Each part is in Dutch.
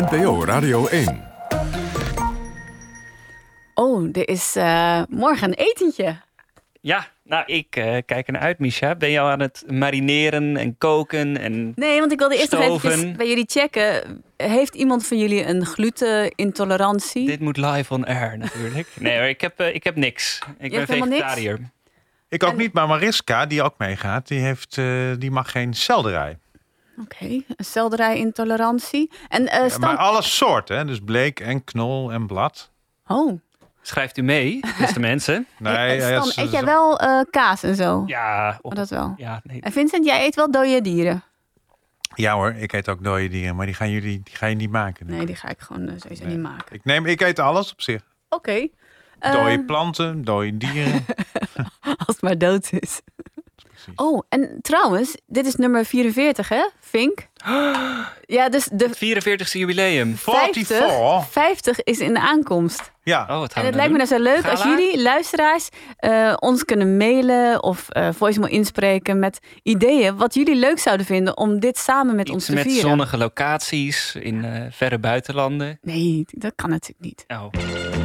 NPO Radio 1. Oh, er is eh, morgen een etentje. Ja, nou, ik eh, kijk er naar uit, Misha. Ben je al aan het marineren en koken en... Nee, want ik wilde eerst nog Stoven. even bij jullie checken. Heeft iemand van jullie een glutenintolerantie? Dit moet live on air natuurlijk. Nee hoor, ik heb, eh, ik heb niks. Ik ben hebt helemaal niks? vegetariër. Ik ook En- niet, maar Mariska, die ook meegaat, die, heeft, eh, die mag geen selderij. Oké, een selderijintolerantie. En eh Ja, maar alle soorten, hè? dus bleek en knol en blad. Oh, Schrijft u mee, beste mensen? Nee, ja, Stan, ze- eet jij wel eh, kaas en zo? Ja, Oh, dat wel. ja nee. En Vincent, jij eet wel dode dieren? Ja hoor, ik eet ook dode dieren, maar die gaan jullie die ga je niet maken. Nee, die ga ik gewoon eh, sowieso Nee. niet maken. Ik, neem, ik eet alles op zich. Oké. Eh, Dode planten, dode dieren. als het maar dood is. Precies. Oh, en trouwens, dit is nummer 44, hè? Vink. Ja, dus de 44ste jubileum. 50, 44? 50 is in de aankomst. Ja, Oh, wat gaan En het lijkt me nou zo leuk als jullie, luisteraars, eh, ons kunnen mailen of eh voicemail inspreken met ideeën wat jullie leuk zouden vinden om dit samen met ons Iets te met vieren. zonnige locaties in eh, verre buitenlanden. Nee, dat kan natuurlijk niet. Oh.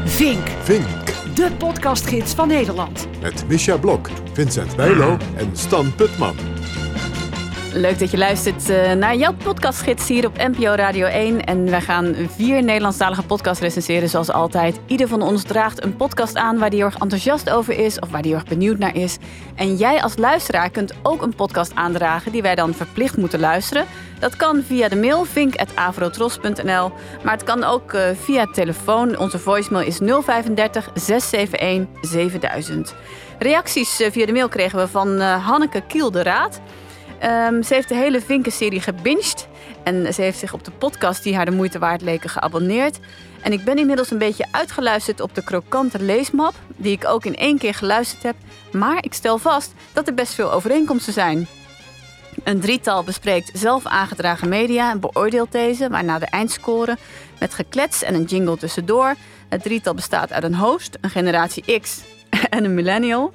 Vink, Vink. De podcastgids van Nederland. Met Misha Blok, Vincent Bijlo en Stan Putman. Leuk dat je luistert eh, naar jouw podcastgids hier op NPO Radio 1. En wij gaan vier Nederlandstalige podcasts recenseren zoals altijd. Ieder van ons draagt een podcast aan waar heel erg enthousiast over is of waar heel erg benieuwd naar is. En jij als luisteraar kunt ook een podcast aandragen die wij dan verplicht moeten luisteren. Dat kan via de mail vink.avrotros.nl, maar het kan ook eh, via telefoon. Onze voicemail is 035 671 7000. Reacties eh, via de mail kregen we van Hanneke Kiel de Raad. Ehm, ze heeft de hele Vinken-serie gebinged. En ze heeft zich op de podcast die haar de moeite waard leken geabonneerd. En ik ben inmiddels een beetje uitgeluisterd op de krokante leesmap, die ik ook in één keer geluisterd heb. Maar ik stel vast dat er best veel overeenkomsten zijn. Een drietal bespreekt zelf aangedragen media en beoordeelt deze, waarna de eindscore met geklets en een jingle tussendoor. Het drietal bestaat uit een host, een generatie X en een millennial.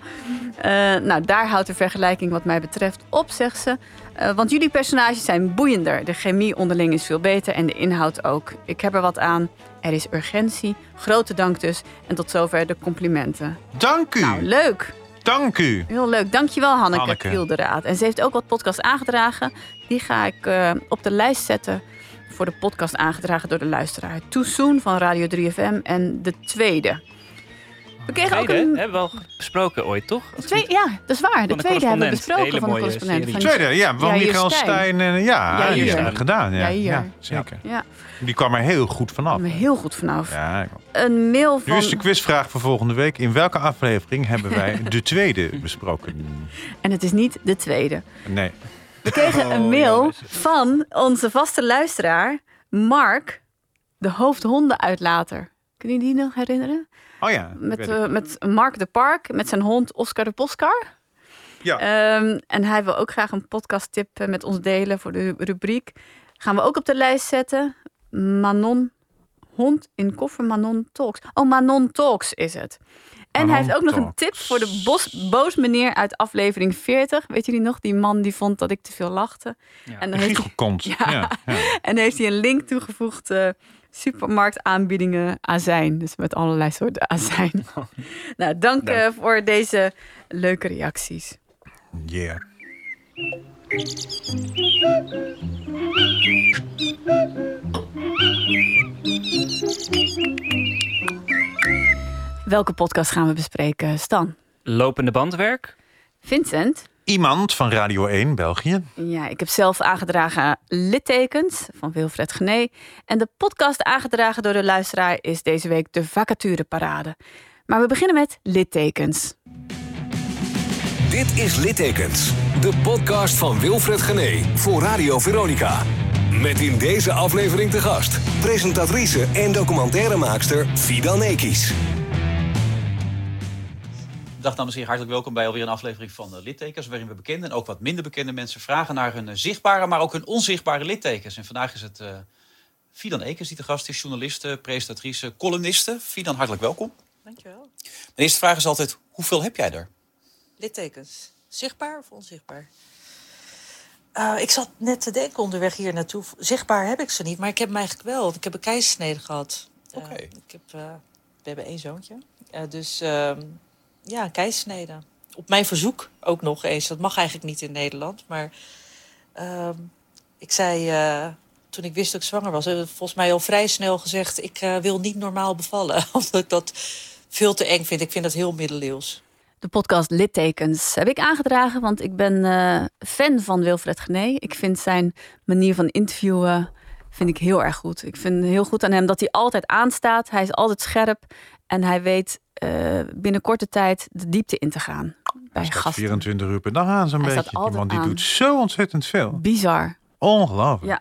Eh, nou, daar houdt de vergelijking wat mij betreft op, zegt ze. Eh, want jullie personages zijn boeiender. De chemie onderling is veel beter en de inhoud ook. Ik heb er wat aan. Er is urgentie. Grote dank dus. En tot zover de complimenten. dank u. Nou, leuk. dank u. Heel leuk. Dankjewel, Hanneke, Hanneke. Kielderraad. En ze heeft ook wat podcasts aangedragen. Die ga ik eh, op de lijst zetten voor de podcast aangedragen door de luisteraar. Too Soon van Radio 3FM en de tweede. We kregen ook Tweede, een... hebben we al besproken ooit, toch? Twee, ja, dat is waar. De de tweede hebben we besproken Hele van de correspondent. serie. Van die- Tweede, ja, van Michael Stijn. Stijn. En, ja, Jair die hebben gedaan. Ja, ja, zeker. Ja, Die kwam er heel goed vanaf. kwam er heel goed vanaf. Ja, Een mail van... nu is de quizvraag voor volgende week. In welke aflevering hebben wij de tweede besproken? En het is niet de tweede. Nee. We kregen een Oh, mail jongens. van onze vaste luisteraar, Mark, de hoofdhondenuitlater. Kun je die nog herinneren? Oh ja. Met, eh, met Mark de Park, met zijn hond Oscar de Poscar. ja. Ehm, en hij wil ook graag een podcasttip eh, met ons delen voor de rubriek. Gaan we ook op de lijst zetten. Manon, hond in koffer, Manon Talks. Oh, Manon Talks is het. En Manon hij heeft ook nog een tip voor de bos, boos meneer uit aflevering 40. Weet jullie nog? Die man die vond dat ik te veel lachte. Ja. En dan heeft hij Giechelkont. Ja. Ja. Ja. en heeft hij een link toegevoegd. eh, supermarktaanbiedingen azijn. Dus met allerlei soorten azijn. nou, dank Dank. eh, voor deze leuke reacties. Yeah. Welke podcast gaan we bespreken, Stan? Lopende bandwerk. Vincent? Iemand van Radio 1 België. Ja, ik heb zelf aangedragen littekens van Wilfred Gené. En de podcast aangedragen door de luisteraar is deze week de vacatureparade. Maar we beginnen met littekens. Dit is Littekens, de podcast van Wilfred Gené voor Radio Veronica. Met in deze aflevering te gast presentatrice en documentairemaakster Fidan Ekis. Dag dames en heren, hartelijk welkom bij alweer een aflevering van eh, Littekens... waarin we bekende en ook wat minder bekende mensen vragen naar hun eh, zichtbare... maar ook hun onzichtbare littekens. En vandaag is het eh Fidan Ekers die te gast is, journaliste, presentatrice, columniste. Fidan, hartelijk welkom. Dankjewel. Mijn eerste vraag is altijd, hoeveel heb jij er? Littekens. Zichtbaar of onzichtbaar? Ik zat net te denken onderweg hier naartoe. Zichtbaar heb ik ze niet, maar ik heb hem eigenlijk wel. want Ik heb een keizersnede gehad. Eh, Oké. ik heb, we hebben één zoontje. Dus ehm, ja, een keizersnede. Op mijn verzoek ook nog eens. Dat mag eigenlijk niet in Nederland. Maar ehm, ik zei, eh, toen ik wist dat ik zwanger was... ik volgens mij al vrij snel gezegd... ik eh, wil niet normaal bevallen. Omdat ik dat veel te eng vind. Ik vind dat heel middeleeuws. De podcast Littekens heb ik aangedragen, want ik ben eh, fan van Wilfred Gené. Ik vind zijn manier van interviewen vind ik heel erg goed. Ik vind heel goed aan hem dat hij altijd aanstaat. Hij is altijd scherp en hij weet eh, binnen korte tijd de diepte in te gaan bij gasten. 24 uur per dag aan zo'n beetje. Die man die aan. doet zo ontzettend veel. Bizar. Ongelooflijk. Ja.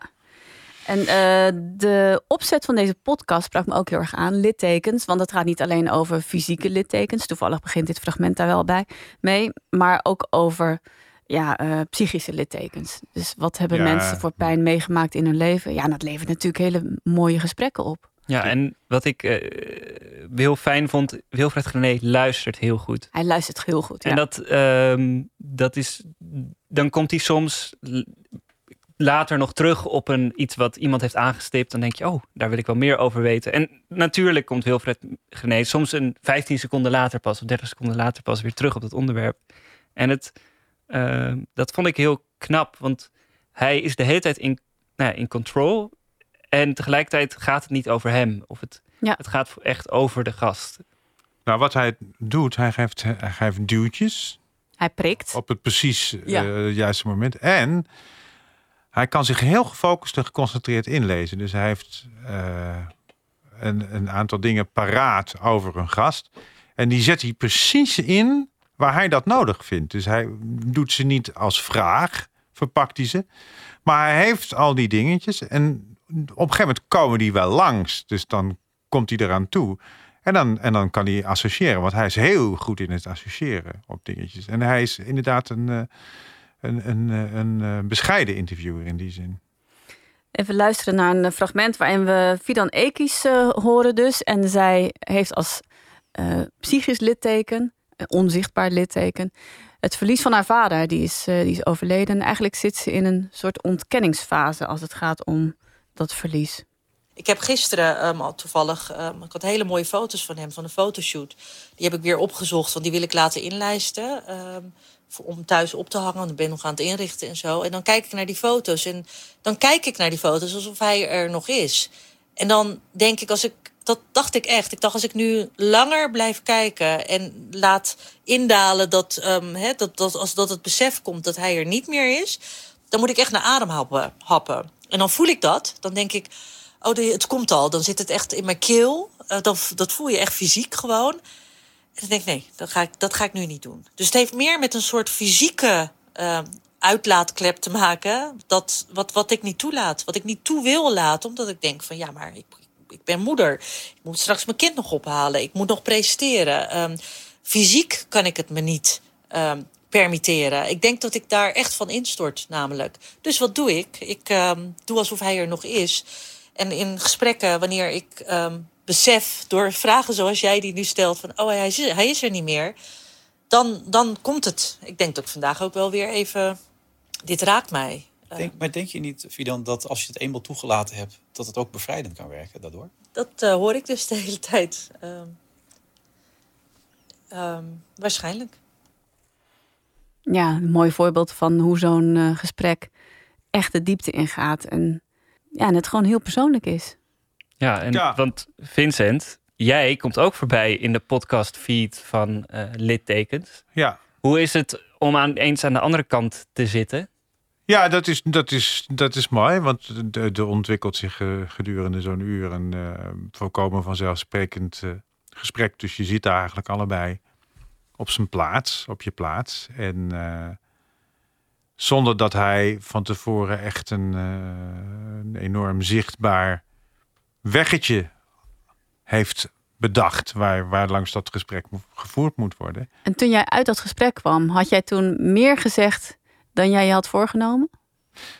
En eh, de opzet van deze podcast sprak me ook heel erg aan. Littekens, want het gaat niet alleen over fysieke littekens. Toevallig begint dit fragment daar wel bij mee. Maar ook over ja, eh, psychische littekens. Dus wat hebben Ja. mensen voor pijn meegemaakt in hun leven? Ja, en dat levert natuurlijk hele mooie gesprekken op. Ja, en wat ik eh, heel fijn vond, Wilfred Gené luistert heel goed. Hij luistert heel goed. Ja. En dat, ehm, dat is, dan komt hij soms later nog terug op een, iets wat iemand heeft aangestipt. Dan denk je, oh, daar wil ik wel meer over weten. En natuurlijk komt Wilfred Gené soms een 15 seconden later pas, of 30 seconden later pas weer terug op dat onderwerp. En het, ehm, dat vond ik heel knap, want hij is de hele tijd in, nou ja, in control. En tegelijkertijd gaat het niet over hem. Of het, Ja. het gaat echt over de gast. Nou, wat hij doet, hij geeft, hij geeft duwtjes Hij prikt. op het precies eh, juiste moment. En hij kan zich heel gefocust en geconcentreerd inlezen. Dus hij heeft eh, een, een aantal dingen paraat over een gast. En die zet hij precies in waar hij dat nodig vindt. Dus hij doet ze niet als vraag, verpakt hij ze. Maar hij heeft al die dingetjes. En een gegeven moment komen die wel langs. Dus dan komt hij eraan toe. En dan, en dan kan hij associëren. Want hij is heel goed in het associëren op dingetjes. En hij is inderdaad een, eh, een, een, eh, een, eh, bescheiden interviewer in die zin. Even luisteren naar een fragment waarin we Fidan Ekis horen dus. En zij heeft als psychisch litteken, onzichtbaar litteken, het verlies van haar vader. Die is, die is overleden. En eigenlijk zit ze in een soort ontkenningsfase als het gaat om dat verlies. Ik heb gisteren ehm, al toevallig, ehm, ik had hele mooie foto's van hem, van een fotoshoot. Die heb ik weer opgezocht, want die wil ik laten inlijsten. ehm, om thuis op te hangen, want ik ben nog aan het inrichten en zo. En dan kijk ik naar die foto's en dan kijk ik naar die foto's alsof hij er nog is. En dan denk ik, als ik, dat dacht ik echt. Ik dacht, als ik nu langer blijf kijken en laat indalen dat, dat, dat, als dat het besef komt dat hij er niet meer is, dan moet ik echt naar adem happen. happen. En dan voel ik dat. Dan denk ik, oh, het komt al. Dan zit het echt in mijn keel. Eh, dat, voel je echt fysiek gewoon. En dan denk ik, nee, dat ga ik, dat ga ik nu niet doen. Dus het heeft meer met een soort fysieke eh, uitlaatklep te maken. Dat, wat, wat ik niet toelaat. Wat ik niet toe wil laten. Omdat ik denk van, ja, maar ik, ik ben moeder. Ik moet straks mijn kind nog ophalen. Ik moet nog presteren. Ehm, fysiek kan ik het me niet ehm, permitteren. Ik denk dat ik daar echt van instort, namelijk. Dus wat doe ik? Ik ehm, doe alsof hij er nog is. En in gesprekken, wanneer ik ehm, besef door vragen zoals jij die nu stelt: van oh, hij is, hij is er niet meer. Dan, dan komt het. Ik denk dat ik vandaag ook wel weer even. Dit raakt mij. Denk, maar denk je niet, Fidan, dat als je het eenmaal toegelaten hebt, dat het ook bevrijdend kan werken daardoor? Dat eh, hoor ik dus de hele tijd. Ehm, ehm, waarschijnlijk. Ja, een mooi voorbeeld van hoe zo'n eh, gesprek echt de diepte ingaat. En, ja, en het gewoon heel persoonlijk is. Ja, en, Ja. want Vincent, jij komt ook voorbij in de podcast feed van eh littekens. Ja, Hoe is het om aan, eens aan de andere kant te zitten? Ja, dat is, dat is, dat is mooi, want er ontwikkelt zich eh, gedurende zo'n uur een eh, volkomen vanzelfsprekend eh, gesprek. Dus je daar eigenlijk allebei op zijn plaats, op je plaats. En eh, zonder dat hij van tevoren echt een, eh, een enorm zichtbaar weggetje heeft bedacht waar, waar langs dat gesprek gevoerd moet worden. En toen jij uit dat gesprek kwam, had jij toen meer gezegd dan jij je had voorgenomen?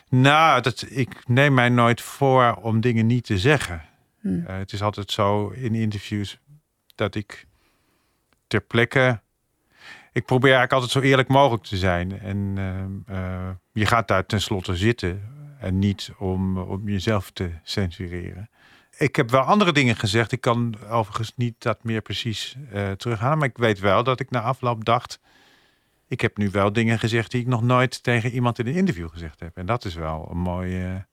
Nou, dat, ik neem mij nooit voor om dingen niet te zeggen. Hmm. Eh, het is altijd zo in interviews dat ik ter plekke ik probeer eigenlijk altijd zo eerlijk mogelijk te zijn. En ehm, eh, je gaat daar tenslotte zitten en niet om, om jezelf te censureren. Ik heb wel andere dingen gezegd. Ik kan overigens niet dat meer precies eh terughalen. Maar ik weet wel dat ik na afloop dacht... ik heb nu wel dingen gezegd die ik nog nooit tegen iemand in een interview gezegd heb. En dat is wel een mooie...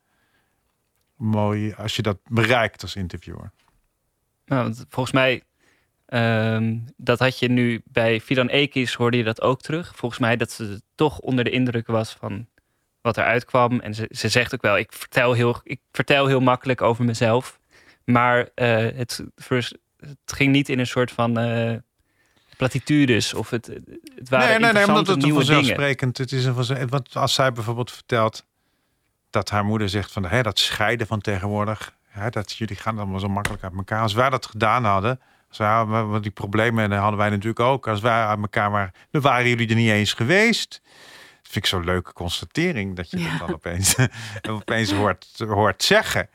mooi als je dat bereikt als interviewer. Nou, volgens mij, ehm, dat had je nu bij Fidan Ekis, hoorde je dat ook terug. Volgens mij dat ze toch onder de indruk was van wat eruit kwam. En ze, ze zegt ook wel, ik vertel, heel, ik vertel heel makkelijk over mezelf. Maar eh, het, het ging niet in een soort van eh platitudes of het, het waren nee, nee, nee, omdat het nieuwe dingen. vanzelfsprekend het is. Een vanzelf, want als zij bijvoorbeeld vertelt dat haar moeder zegt van hè, dat scheiden van tegenwoordig, hè, dat jullie gaan allemaal zo makkelijk uit elkaar. Als wij dat gedaan hadden, wij, want die problemen hadden wij natuurlijk ook. Als wij uit elkaar waren, dan waren jullie er niet eens geweest. Dat vind ik zo'n leuke constatering dat je Ja. dat dan opeens, opeens hoort, hoort zeggen.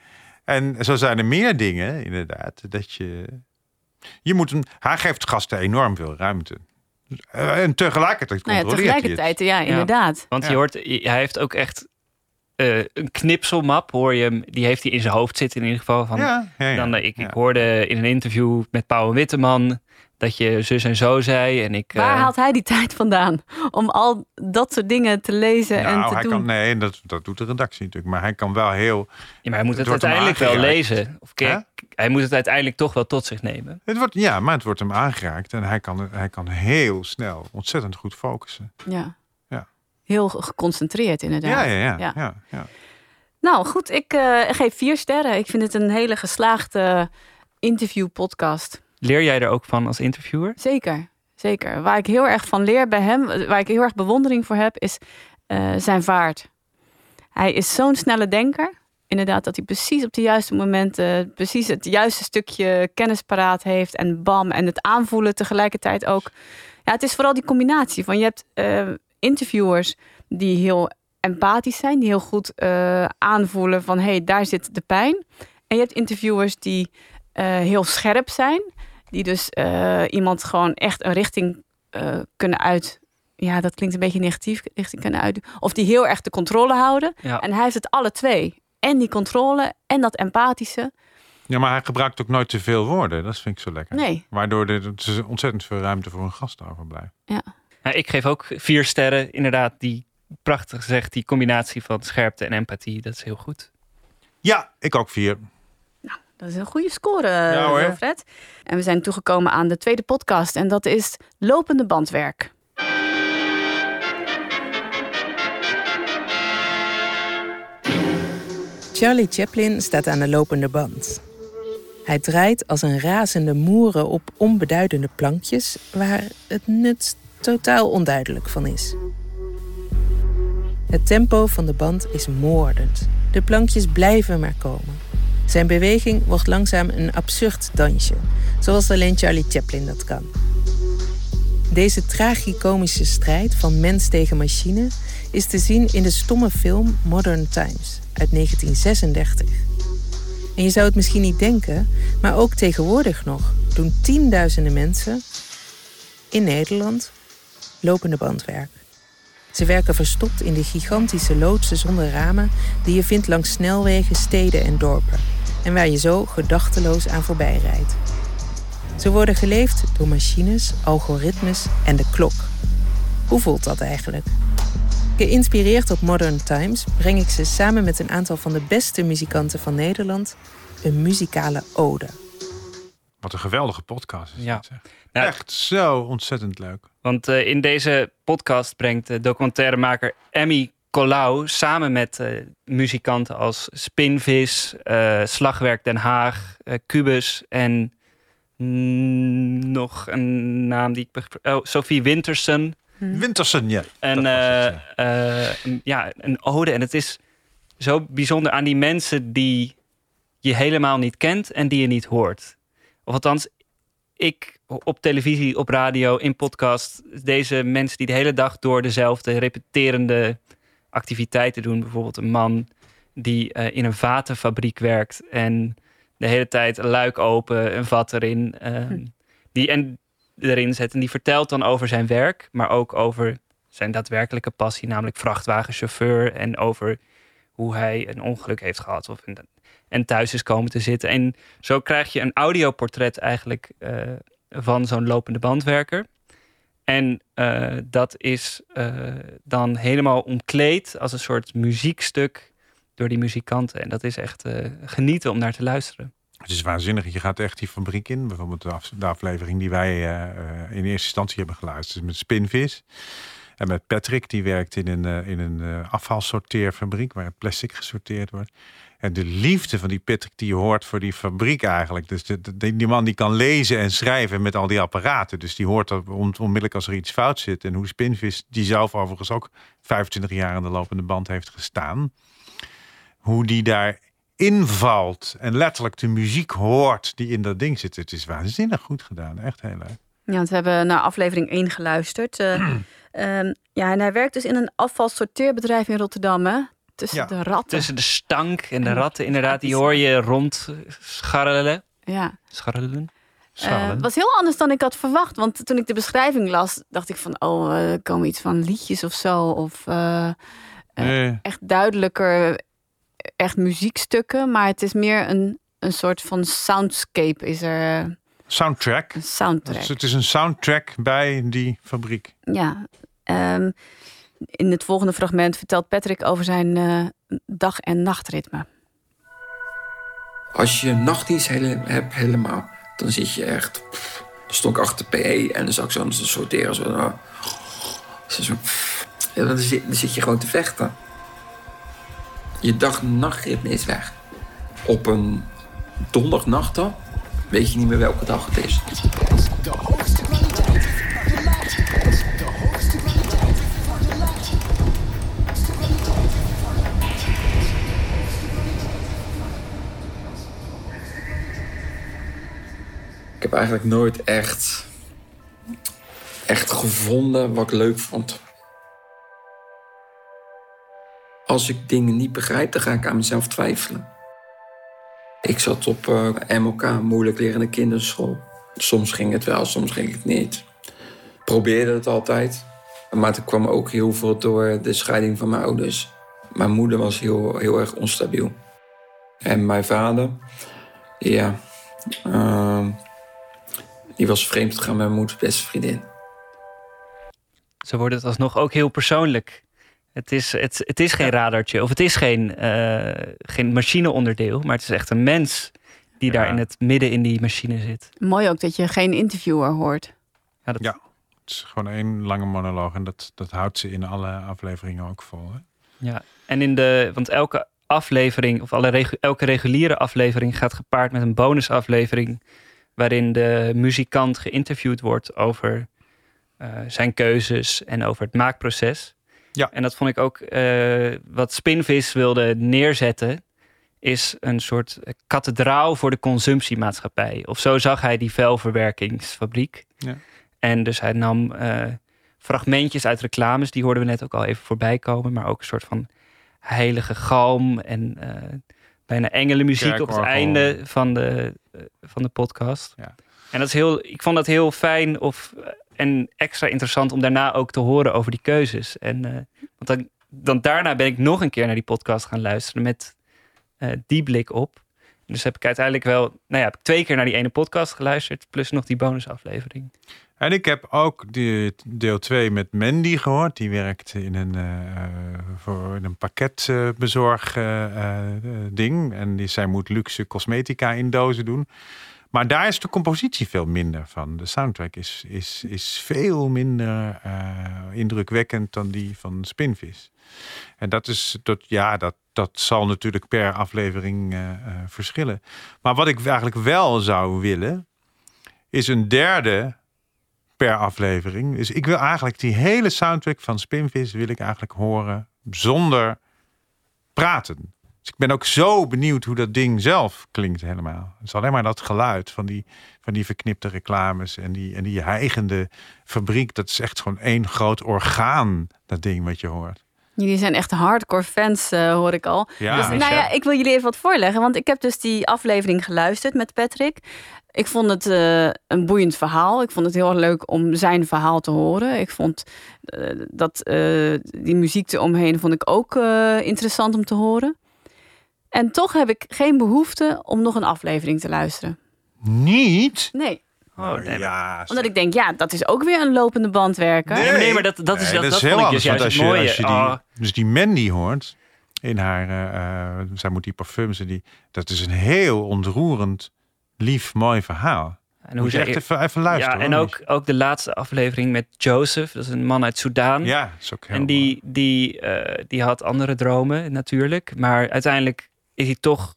En zo zijn er meer dingen, inderdaad, dat je. Je moet een, hij geeft gasten enorm veel ruimte. En tegelijkertijd Nou ja, controleert hij het. tegelijkertijd, ja, inderdaad. Want Ja. je hoort, hij heeft ook echt eh, een knipselmap, hoor je hem. Die heeft hij in zijn hoofd zitten in ieder geval. Van, Ja, ja, ja. Dan, eh, ik, Ja. ik hoorde in een interview met Pauw Witteman dat je zus en zo zei. En ik, Waar eh, haalt hij die tijd vandaan om al dat soort dingen te lezen en Nou, te hij doen? kan, nee, dat, dat doet de redactie natuurlijk. Maar hij kan wel heel. ja, maar hij moet het, uiteindelijk wel lezen. Of kijk, hij moet het uiteindelijk toch wel tot zich nemen. Het wordt, ja, maar het wordt hem aangeraakt. En hij kan, hij kan heel snel ontzettend goed focussen. Ja. Heel ge- geconcentreerd, inderdaad. Ja, ja, ja. Ja. ja. ja, Nou goed, ik eh, geef vier sterren. Ik vind het een hele geslaagde interview-podcast. Leer jij er ook van als interviewer? Zeker, zeker. Waar ik heel erg van leer bij hem, waar ik heel erg bewondering voor heb, is eh, zijn vaart. Hij is zo'n snelle denker. Inderdaad, dat hij precies op de juiste momenten, precies het juiste stukje kennis paraat heeft. En bam, en het aanvoelen tegelijkertijd ook. Ja, het is vooral die combinatie van je hebt eh, interviewers die heel empathisch zijn, die heel goed eh, aanvoelen van hé, hey, daar zit de pijn. En je hebt interviewers die eh, heel scherp zijn, die dus eh, iemand gewoon echt een richting eh, kunnen uit. Ja, dat klinkt een beetje negatief, richting kunnen uit. Of die heel erg de controle houden. Ja. En hij heeft het alle twee. En die controle en dat empathische. Ja, maar hij gebruikt ook nooit te veel woorden. Dat vind ik zo lekker. Nee. Waardoor er is ontzettend veel ruimte voor een gast overblijft. Nou, ik geef ook vier sterren. Inderdaad, die prachtig zegt, die combinatie van scherpte en empathie, dat is heel goed. Ja, ik ook vier. Dat is een goede score, Ja, hoor. Wilfred. En we zijn toegekomen aan de tweede podcast. En dat is lopende bandwerk. Charlie Chaplin staat aan de lopende band. Hij draait als een razende moeren op onbeduidende plankjes waar het nut totaal onduidelijk van is. Het tempo van de band is moordend. De plankjes blijven maar komen. Zijn beweging wordt langzaam een absurd dansje, zoals alleen Charlie Chaplin dat kan. Deze tragicomische strijd van mens tegen machine is te zien in de stomme film Modern Times uit 1936. En je zou het misschien niet denken, maar ook tegenwoordig nog doen tienduizenden mensen in Nederland lopende bandwerk. Ze werken verstopt in de gigantische loodsen zonder ramen die je vindt langs snelwegen, steden en dorpen. En waar je zo gedachteloos aan voorbij rijdt. Ze worden geleefd door machines, algoritmes en de klok. Hoe voelt dat eigenlijk? Geïnspireerd op Modern Times breng ik ze samen met een aantal van de beste muzikanten van Nederland een muzikale ode. Wat een geweldige podcast is Ja. dit, Echt zo ontzettend leuk. Want eh, in deze podcast brengt de documentairemaker Emmy Colau samen met eh, muzikanten als Spinvis, eh, Slagwerk Den Haag, eh, Cubus en mm, nog een naam die ik... Oh, Sophie Wintersen. Wintersen, ja. En eh, het, eh, een- ja, een ode. En het is zo bijzonder aan die mensen die je helemaal niet kent en die je niet hoort. Of althans, ik op televisie, op radio, in podcast, deze mensen die de hele dag door dezelfde repeterende activiteiten doen. Bijvoorbeeld een man die eh, in een vatenfabriek werkt en de hele tijd een luik open, een vat erin. ehm, die, en erin zet. En die vertelt dan over zijn werk, maar ook over zijn daadwerkelijke passie, namelijk vrachtwagenchauffeur. En over hoe hij een ongeluk heeft gehad of en thuis is komen te zitten. En zo krijg je een audioportret eigenlijk eh, van zo'n lopende bandwerker. En eh, dat is eh, dan helemaal omkleed als een soort muziekstuk door die muzikanten. En dat is echt genieten om naar te luisteren. Het is waanzinnig. Je gaat echt die fabriek in. Bijvoorbeeld de, aflevering die wij in eerste instantie hebben geluisterd met Spinvis. En met Patrick, die werkt in een, in een afvalsorteerfabriek waar plastic gesorteerd wordt. En de liefde van die Patrick die je hoort voor die fabriek eigenlijk. Dus die man die kan lezen en schrijven met al die apparaten. Dus die hoort dat onmiddellijk als er iets fout zit. En hoe Spinvis, die zelf overigens ook 25 jaar aan de lopende band heeft gestaan. Hoe die daar invalt en letterlijk de muziek hoort die in dat ding zit. Het is waanzinnig goed gedaan. Echt heel leuk. Ja, we hebben naar aflevering 1 geluisterd. Uh, ja, en hij werkt dus in een afvalsorteerbedrijf in Rotterdam. Hè? Tussen de ratten. Tussen de stank en de ratten, inderdaad. Die hoor je rond scharrelen. Ja. Scharrelen. Uh, het was heel anders dan ik had verwacht. Want toen ik de beschrijving las, dacht ik van... oh, uh, er komen iets van liedjes of zo. Of uh, nee. echt duidelijker, echt muziekstukken. Maar het is meer een, een soort van soundscape is er... Soundtrack. Een soundtrack. Dus het is een soundtrack bij die fabriek. Ja. Um, in het volgende fragment vertelt Patrick over zijn uh, dag- en nachtritme. Als je nachtdienst hele, hebt helemaal, dan zit je echt... Pff, dan stond ik achter PE en dan zag ik zo sorteren. Zo, nou, zo, ja, dan, zit, dan zit je gewoon te vechten. Je dag-nachtritme is weg. Op een donderdagnacht dan weet je niet meer welke dag het is. Eigenlijk nooit echt, echt gevonden wat ik leuk vond. Als ik dingen niet begrijp, dan ga ik aan mezelf twijfelen. Ik zat op uh, eh, MOK, moeilijk lerende kinderschool. Soms ging het wel, soms ging het niet. Probeerde het altijd. Maar het kwam ook heel veel door de scheiding van mijn ouders. Mijn moeder was heel, heel erg onstabiel. En mijn vader, ja, uh, die was vreemd gegaan met mijn moeders beste vriendin. Zo wordt het alsnog ook heel persoonlijk. Het is, het, het is geen radartje of het is geen, uh, geen machineonderdeel, maar het is echt een mens die daar in het midden in die machine zit. Mooi ook dat je geen interviewer hoort. Ja, dat... ja het is gewoon één lange monoloog en dat, dat houdt ze in alle afleveringen ook vol. Hè? Ja, en in de, want elke aflevering of alle elke reguliere aflevering gaat gepaard met een bonusaflevering waarin de muzikant geïnterviewd wordt over uh, zijn keuzes en over het maakproces. Ja. En dat vond ik ook uh, wat Spinvis wilde neerzetten, is een soort kathedraal voor de consumptiemaatschappij. Of zo zag hij die vuilverwerkingsfabriek. Ja. En dus hij nam uh, fragmentjes uit reclames, die hoorden we net ook al even voorbij komen, maar ook een soort van heilige galm en bijna engelenmuziek op het einde van de, eh, van de podcast. Ja. En dat is heel, ik vond dat heel fijn of, eh, en extra interessant om daarna ook te horen over die keuzes. En uh, want dan, dan daarna ben ik nog een keer naar die podcast gaan luisteren met uh, die blik op. dus heb ik uiteindelijk wel, nou ja, heb ik twee keer naar die ene podcast geluisterd, plus nog die bonusaflevering. En ik heb ook die deel 2 met Mandy gehoord. Die werkt in een, uh, voor een pakketbezorg uh, ding. En die, zij moet luxe cosmetica in dozen doen. Maar daar is de compositie veel minder van. De soundtrack is, is, is veel minder indrukwekkend dan die van Spinvis. En dat is, dat, ja, dat, dat zal natuurlijk per aflevering verschillen. Maar wat ik eigenlijk wel zou willen, is een derde per aflevering. Dus ik wil eigenlijk die hele soundtrack van Spinvis wil ik eigenlijk horen zonder praten. Dus ik ben ook zo benieuwd hoe dat ding zelf klinkt helemaal. Het is alleen maar dat geluid van die, van die verknipte reclames en die, en die heigende fabriek. Dat is echt gewoon één groot orgaan, dat ding wat je hoort. Jullie zijn echt hardcore fans, eh, hoor ik al. Ja, dus, nou ja, ik wil jullie even wat voorleggen. Want ik heb dus die aflevering geluisterd met Patrick. Ik vond het eh, een boeiend verhaal. Ik vond het heel erg leuk om zijn verhaal te horen. Ik vond eh, dat die muziek eromheen vond ik ook interessant om te horen. En toch heb ik geen behoefte om nog een aflevering te luisteren. Niet? Nee. Oh, nee, ja, Omdat ik denk, ja, dat is ook weer een lopende band werken. Nee, maar, nee, maar dat, dat is, Nee, dat, dat heel vond ik anders. dus Want als je, mooie. als je die, Oh, dus die Mandy hoort in haar, eh, eh, zij moet die parfums en die, dat is een heel ontroerend, lief, mooi verhaal. en Moet je ze- echt even, even luisteren. Ja, en hoor. ook, ook de laatste aflevering met Joseph. Dat is een man uit Soudaan. Ja, dat is ook heel En die, die, eh, die had andere dromen natuurlijk. Maar uiteindelijk is hij toch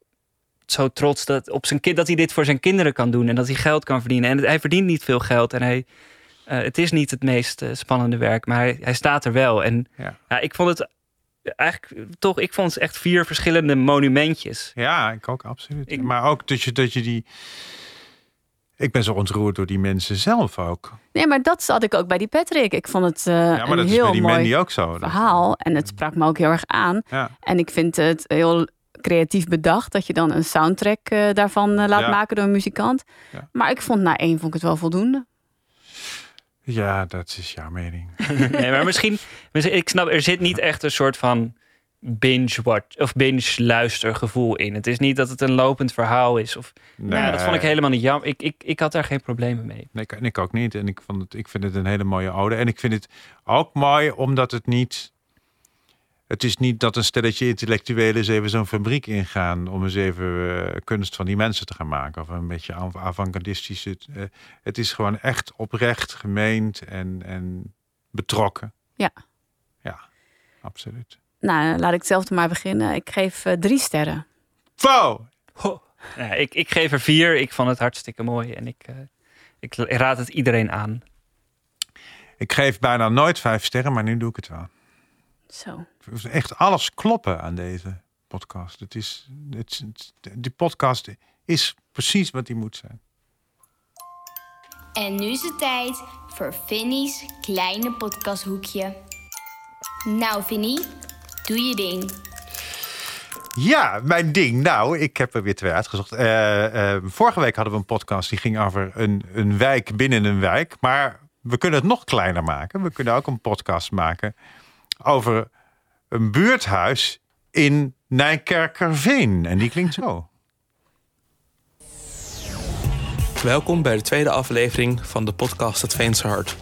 zo trots dat, op zijn kind, dat hij dit voor zijn kinderen kan doen. En dat hij geld kan verdienen. En hij verdient niet veel geld. En hij, eh, het is niet het meest eh, spannende werk. Maar hij, hij staat er wel. En Ja. ja. ik vond het eigenlijk toch... Ik vond het echt vier verschillende monumentjes. Ja, ik ook, absoluut. Ik- maar ook dat je, dat je die... Ik ben zo ontroerd door die mensen zelf ook. Nee, maar dat zat ik ook bij die Patrick. Ik vond het eh, Ja, maar een dat is heel bij die mooi Mandy ook zo. Verhaal. En het sprak me ook heel erg aan. Ja. En ik vind het heel creatief bedacht dat je dan een soundtrack eh, daarvan eh, laat Ja. maken door een muzikant. Ja. Maar ik vond na één vond ik het wel voldoende. ja, dat is jouw mening. nee, maar misschien... misschien- Ik snap, er zit niet echt een soort van binge-watch of binge-luistergevoel in. Het is niet dat het een lopend verhaal is. Of, Nee, ja, dat vond ik helemaal niet jammer. Ik, ik, ik had daar geen problemen mee. Nee, ik, ik ook niet. En ik, vond het, ik vind het een hele mooie ode. En ik vind het ook mooi omdat het niet... Het is niet dat een stelletje intellectuelen eens even zo'n fabriek ingaan... om eens even eh, kunst van die mensen te gaan maken. Of een beetje av- avant-gardistische... eh, het is gewoon echt oprecht, gemeend en, en betrokken. Ja. Ja, absoluut. Nou, laat ik hetzelfde maar beginnen. Ik geef eh, drie sterren. Wow! Ja, ik, ik geef er vier. Ik vond het hartstikke mooi. En ik, eh, ik raad het iedereen aan. Ik geef bijna nooit vijf sterren, maar nu doe ik het wel. Zo. Echt alles kloppen aan deze podcast. Het is, het, het- die podcast is precies wat die moet zijn. En nu is het tijd voor Vinnie's kleine podcasthoekje. Nou, Vinnie, doe je ding. Ja, mijn ding. Nou, ik heb er weer twee uitgezocht. Eh, eh, vorige week hadden we een podcast die ging over een, een wijk binnen een wijk. Maar we kunnen het nog kleiner maken. We kunnen ook een podcast maken over een buurthuis in Nijkerkerveen. En die klinkt zo. Welkom bij de tweede aflevering van de podcast Het Veense Hart.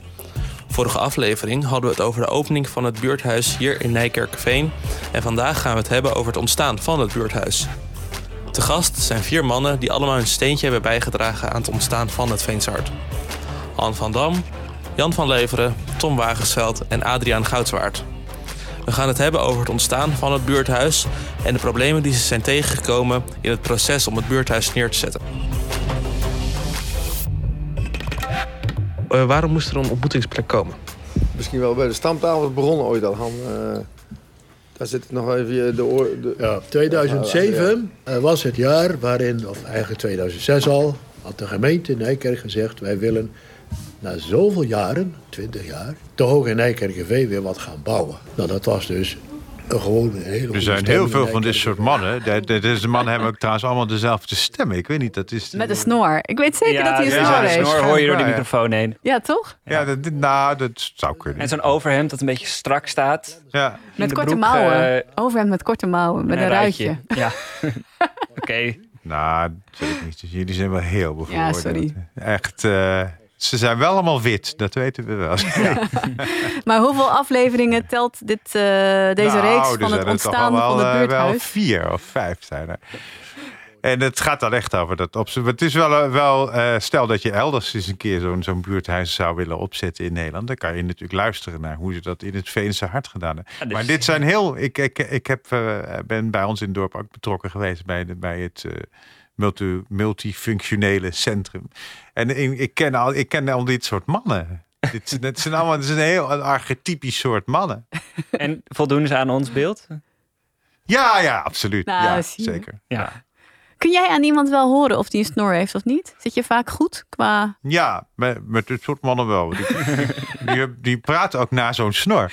Vorige aflevering hadden we het over de opening van het buurthuis hier in Nijkerkerveen. En vandaag gaan we het hebben over het ontstaan van het buurthuis. Te gast zijn vier mannen die allemaal een steentje hebben bijgedragen aan het ontstaan van het Veense Hart. Anne van Dam, Jan van Leveren, Tom Wagensveld en Adriaan Goudswaard. We gaan het hebben over het ontstaan van het buurthuis en de problemen die ze zijn tegengekomen in het proces om het buurthuis neer te zetten. Eh, waarom moest er een ontmoetingsplek komen? Misschien wel bij de stamtafel begonnen ooit al. Han, eh, daar zit ik nog even de oor. De, Ja, 2007 eh, was het jaar waarin, of eigenlijk 2006 al, had de gemeente Nijkerk gezegd: wij willen na zoveel jaren, 20 jaar, toch ook in Nijkerkerveen weer wat gaan bouwen. Nou, dat was dus een gewoon een hele Er zijn heel veel van dit soort mannen. De, de, deze mannen hebben ook trouwens allemaal dezelfde stem. Ik weet niet, dat is... Met een snor. Ik weet zeker Ja, dat hij een ja, snor heeft. snor hoor je door de Ja. microfoon heen. Ja, toch? Ja, dat, nou, dat zou kunnen. En zo'n overhemd dat een beetje strak staat. Ja. Met korte broek, mouwen. eh, Overhemd met korte mouwen. Met een, ruitje. Ja. Oké. Nou, dat weet ik niet. Dus jullie zijn wel heel bevooroordeeld. sorry. Echt, eh, ze zijn wel allemaal wit, dat weten we wel. Maar hoeveel afleveringen telt dit, eh, deze Nou, reeks van het ontstaan wel, van het eh, Wel buurthuis? vier of vijf zijn er. En het gaat dan echt over dat op Het is wel, eh, wel eh, stel dat je elders eens een keer zo'n zo'n buurthuis zou willen opzetten in Nederland. Dan kan je natuurlijk luisteren naar hoe ze dat in het Veense hart gedaan hebben. Ja, dus- Maar dit zijn heel. Ik, ik, ik heb, ben bij ons in het dorp ook betrokken geweest bij, de, bij het eh, multi, multifunctionele centrum. En ik, ik, ken al, ik ken al dit soort mannen. dit, dit zijn allemaal het is een heel een archetypisch soort mannen. En voldoen ze aan ons beeld? Ja, ja, absoluut. Nou, ja, je. zeker. Ja. Kun jij aan iemand wel horen of die een snor heeft of niet? Zit je vaak goed qua... Ja, met, met dit soort mannen wel. Die, die, die praten ook na zo'n snor.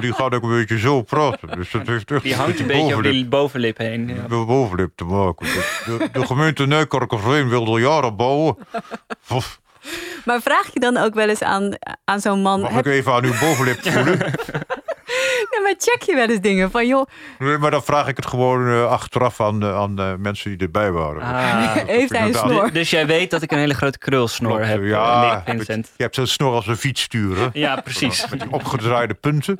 Die gaat ook een beetje zo praten. Dus dat heeft echt Die hangt een beetje over bovenlip- die bovenlip heen. Ja. met de bovenlip te maken. De, de gemeente Nijkerkerveen wilde al jaren bouwen. Maar vraag je dan ook wel eens aan, aan zo'n man... mag heb- ik even aan uw bovenlip voelen? Ja, maar check je wel eens dingen van, joh, Nee, maar dan vraag ik het gewoon eh, achteraf aan, de- aan mensen die erbij waren. Ah. Heeft hij een snor? Dus jij weet dat ik een hele grote krulsnor Klopt, heb, ja, eh, Vincent. Je hebt zo'n snor als een fietsstuur. Ja, precies. Met die opgedraaide punten.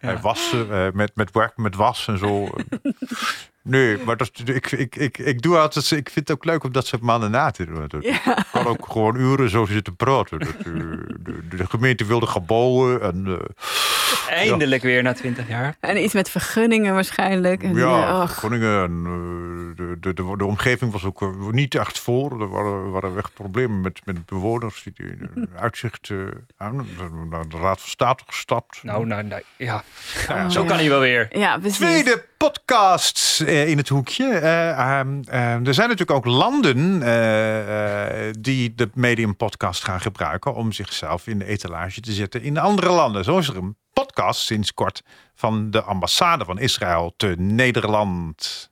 Hij wassen, eh, met, met werk met was en zo. Nee, maar dat, ik, ik, ik, ik doe altijd. Ik vind het ook leuk om dat soort mannen na te doen. Dat- kan ook gewoon uren zo zitten praten. Dat, eh, de, de, gemeente wilde gaan bouwen. En, eh, Eindelijk weer na twintig jaar. en iets met vergunningen waarschijnlijk. En, ja, eh, och. Groningen. En, eh, de, de, de, de omgeving was ook niet echt voor. Er waren, waren echt problemen met, met bewoners die, uitzicht eh, aan. Naar de Raad van State gestapt. Nou, nou, nou ja. Ja, Zo kan hij wel weer. Ja, precies. Tweede podcast eh, in het hoekje. Eh, ehm, ehm, er zijn natuurlijk ook landen eh, die de Medium podcast gaan gebruiken om zichzelf in de etalage te zetten in andere landen. Zo is er een podcast sinds kort van de ambassade van Israël te Nederland.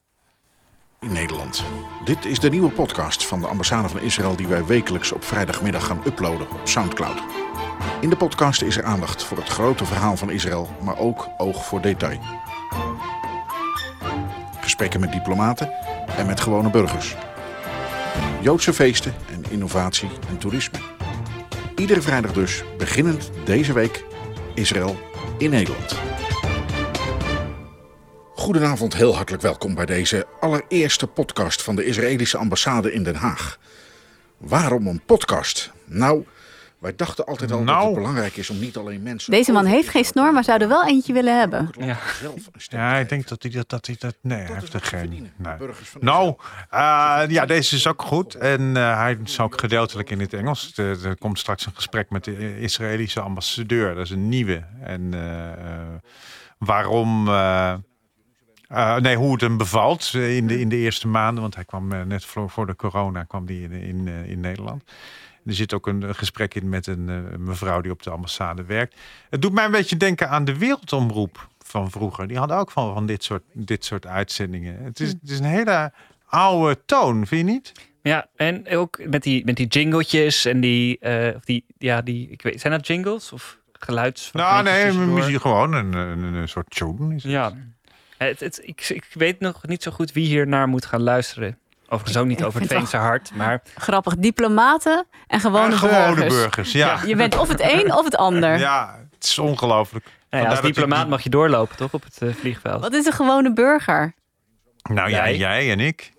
in Nederland. Dit is de nieuwe podcast van de ambassade van Israël die wij wekelijks op vrijdagmiddag gaan uploaden op SoundCloud. In de podcast is er aandacht voor het grote verhaal van Israël, maar ook oog voor detail. Gesprekken met diplomaten en met gewone burgers. Joodse feesten en innovatie en toerisme. Iedere vrijdag dus, beginnend deze week, Israël in Nederland. Goedenavond, heel hartelijk welkom bij deze allereerste podcast van de Israëlische ambassade in Den Haag. Waarom een podcast? Nou, wij dachten altijd al dat Nou. het belangrijk is om niet alleen mensen... Deze man heeft geen snor, maar zou er wel eentje willen hebben. Ja. Ja, ik denk dat hij dat, dat, hij dat nee, hij heeft er geen. Nee. Nou, eh, ja, deze is ook goed. En eh, hij is ook gedeeltelijk in het Engels. Er, er komt straks een gesprek met de Israëlische ambassadeur. Dat is een nieuwe. En eh, waarom. eh, eh, nee, hoe het hem bevalt in de, in de eerste maanden. Want hij kwam net voor, voor de corona kwam die in, in, in Nederland. Er zit ook een, een gesprek in met een eh, mevrouw die op de ambassade werkt. Het doet mij een beetje denken aan de wereldomroep van vroeger. Die hadden ook van, van dit, soort, dit soort uitzendingen. Het is, het is een hele oude toon, vind je niet? Ja, en ook met die, met die jingletjes en die, eh, die, ja, die, ik weet, zijn dat jingles of geluids? Nou, nee, muziek gewoon een, een, een soort tune. Is het. Ja, het, het, ik, ik weet nog niet zo goed wie hier naar moet gaan luisteren. Overigens ook niet over het Veense hart, maar Grappig, diplomaten en gewone, En gewone burgers. burgers, ja. Je bent of het een of het ander. Ja, het is ongelooflijk. nou ja, als diplomaat mag je doorlopen, toch, op het eh, vliegveld? Wat is een gewone burger? Nou ja, Jij? jij en ik.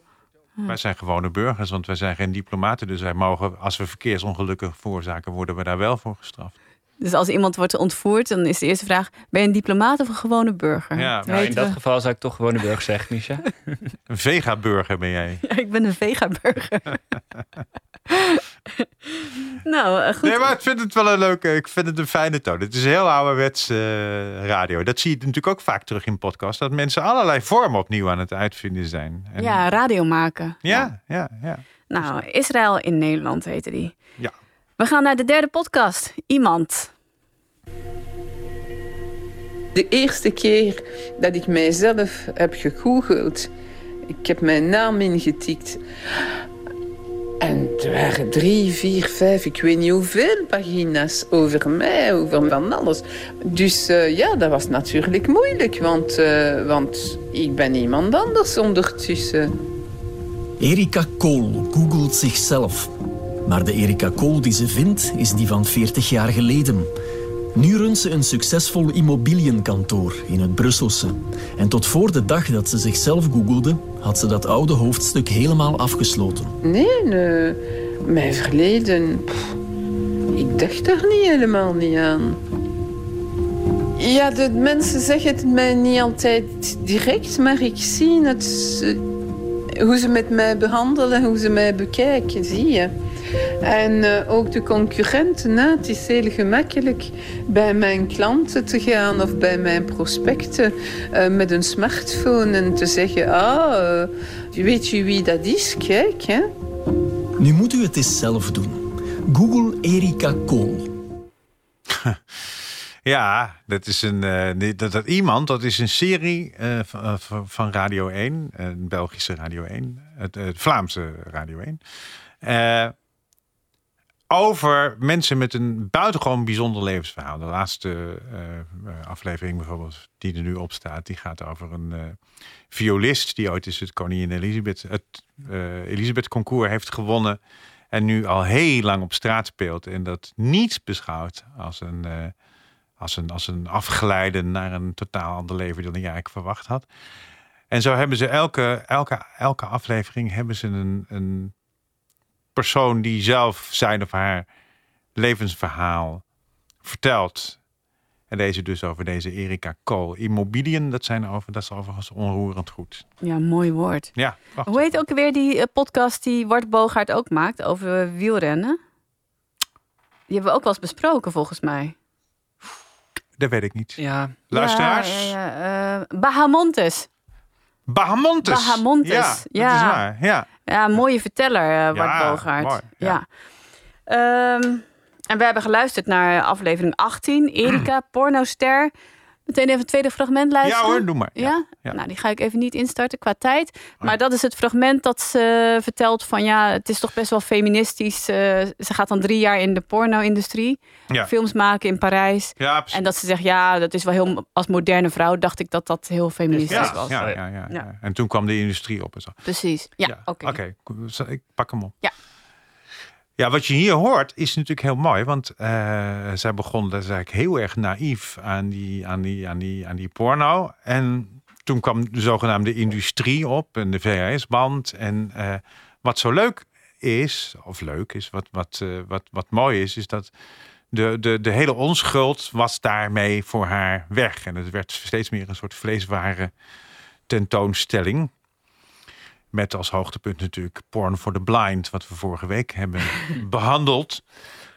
Hm. Wij zijn gewone burgers, want wij zijn geen diplomaten. Dus wij mogen, als we verkeersongelukken veroorzaken, worden we daar wel voor gestraft. Dus als iemand wordt ontvoerd, dan is de eerste vraag: ben je een diplomaat of een gewone burger? Ja, Nou, in dat we- geval zou ik toch gewoon de burger zeggen, Misha. Een vegaburger ben jij. Ja, ik ben een vegaburger. nou, eh, goed. Nee, maar ik vind het wel een leuke, ik vind het een fijne toon. Het is heel ouderwets eh, radio. Dat zie je natuurlijk ook vaak terug in podcasts. Dat mensen allerlei vormen opnieuw aan het uitvinden zijn. En- Ja, radio maken. ja, ja, ja. Nou, Israël in Nederland heette die. Ja. We gaan naar de derde podcast. Iemand. De eerste keer dat ik mijzelf heb gegoogeld, ik heb mijn naam ingetikt. En er waren drie, vier, vijf, ik weet niet hoeveel pagina's over mij, over van alles. Dus eh, ja, dat was natuurlijk moeilijk, want, eh, want ik ben iemand anders ondertussen. Erika Kool googelt zichzelf. Maar de Erika Kool die ze vindt, is die van 40 jaar geleden. Nu runt ze een succesvol immobiliënkantoor in het Brusselse. En tot voor de dag dat ze zichzelf googelde, had ze dat oude hoofdstuk helemaal afgesloten. Nee, nee, mijn verleden, ik dacht daar niet helemaal niet aan. Ja, de mensen zeggen het mij niet altijd direct, maar ik zie het eh, hoe ze met mij behandelen, hoe ze mij bekijken, zie je. En eh, ook de concurrenten, hè. het is heel gemakkelijk bij mijn klanten te gaan of bij mijn prospecten eh, met een smartphone en te zeggen, ah, eh, weet je wie dat is? Kijk, hè. Nu moet u het eens zelf doen. Google Erika Kool. Ja, dat is een eh, dat, dat iemand, dat is een serie eh, van, van- van Radio 1, een Belgische Radio 1, het, het Vlaamse Radio 1. Eh, over mensen met een buitengewoon bijzonder levensverhaal. De laatste eh, aflevering bijvoorbeeld, die er nu op staat, die gaat over een eh, violist die ooit eens het Koningin Elisabeth, het eh, Elisabeth Concours heeft gewonnen. En nu al heel lang op straat speelt. En dat niet beschouwt als een, eh, als een, als een afgeleide naar een totaal ander leven dan hij eigenlijk verwacht had. En zo hebben ze elke, elke, elke aflevering hebben ze een, een persoon die zelf zijn of haar levensverhaal vertelt. En deze dus over deze Erika Kool. Immobiliën, dat, zijn over, dat is overigens onroerend goed. Ja, mooi woord. Ja, wacht. Hoe heet ook weer die eh, podcast die Bart Bogaert ook maakt over wielrennen? Die hebben we ook wel eens besproken, volgens mij. dat weet ik niet. Ja. Luisteraars? Ja, ja, ja, eh, Bahamontes. Bahamontes. Bahamontes. Ja, Ja. dat is waar. Ja. Ja, mooie verteller, eh, Bart Ja, Bogaert. mooi, ja. Ehm, en we hebben geluisterd naar aflevering 18, Erika, pornoster. Meteen even het tweede fragment luisteren. Ja hoor, doe maar. Ja? Ja. Nou, die ga ik even niet instarten qua tijd. Maar dat is het fragment dat ze vertelt van ja, het is toch best wel feministisch. Eh, ze gaat dan drie jaar in de porno-industrie. Ja. Films maken in Parijs. En dat ze zegt, ja, dat is wel heel... Als moderne vrouw dacht ik dat dat heel feministisch was. ja, ja, ja. En toen kwam de industrie op en zo. Precies. Ja, oké. Oké, ik pak hem op. Ja. Ja, wat je hier hoort is natuurlijk heel mooi. Want eh, zij begon dus eigenlijk heel erg naïef aan die, aan, die, aan, die, aan die porno. En toen kwam de zogenaamde industrie op en de VHS-band. En eh, wat zo leuk is, of leuk is, wat, wat, eh, wat, wat mooi is, is dat de, de, de hele onschuld was daarmee voor haar weg. En het werd steeds meer een soort vleesware tentoonstelling. Met als hoogtepunt natuurlijk Porn for the Blind, wat we vorige week hebben behandeld.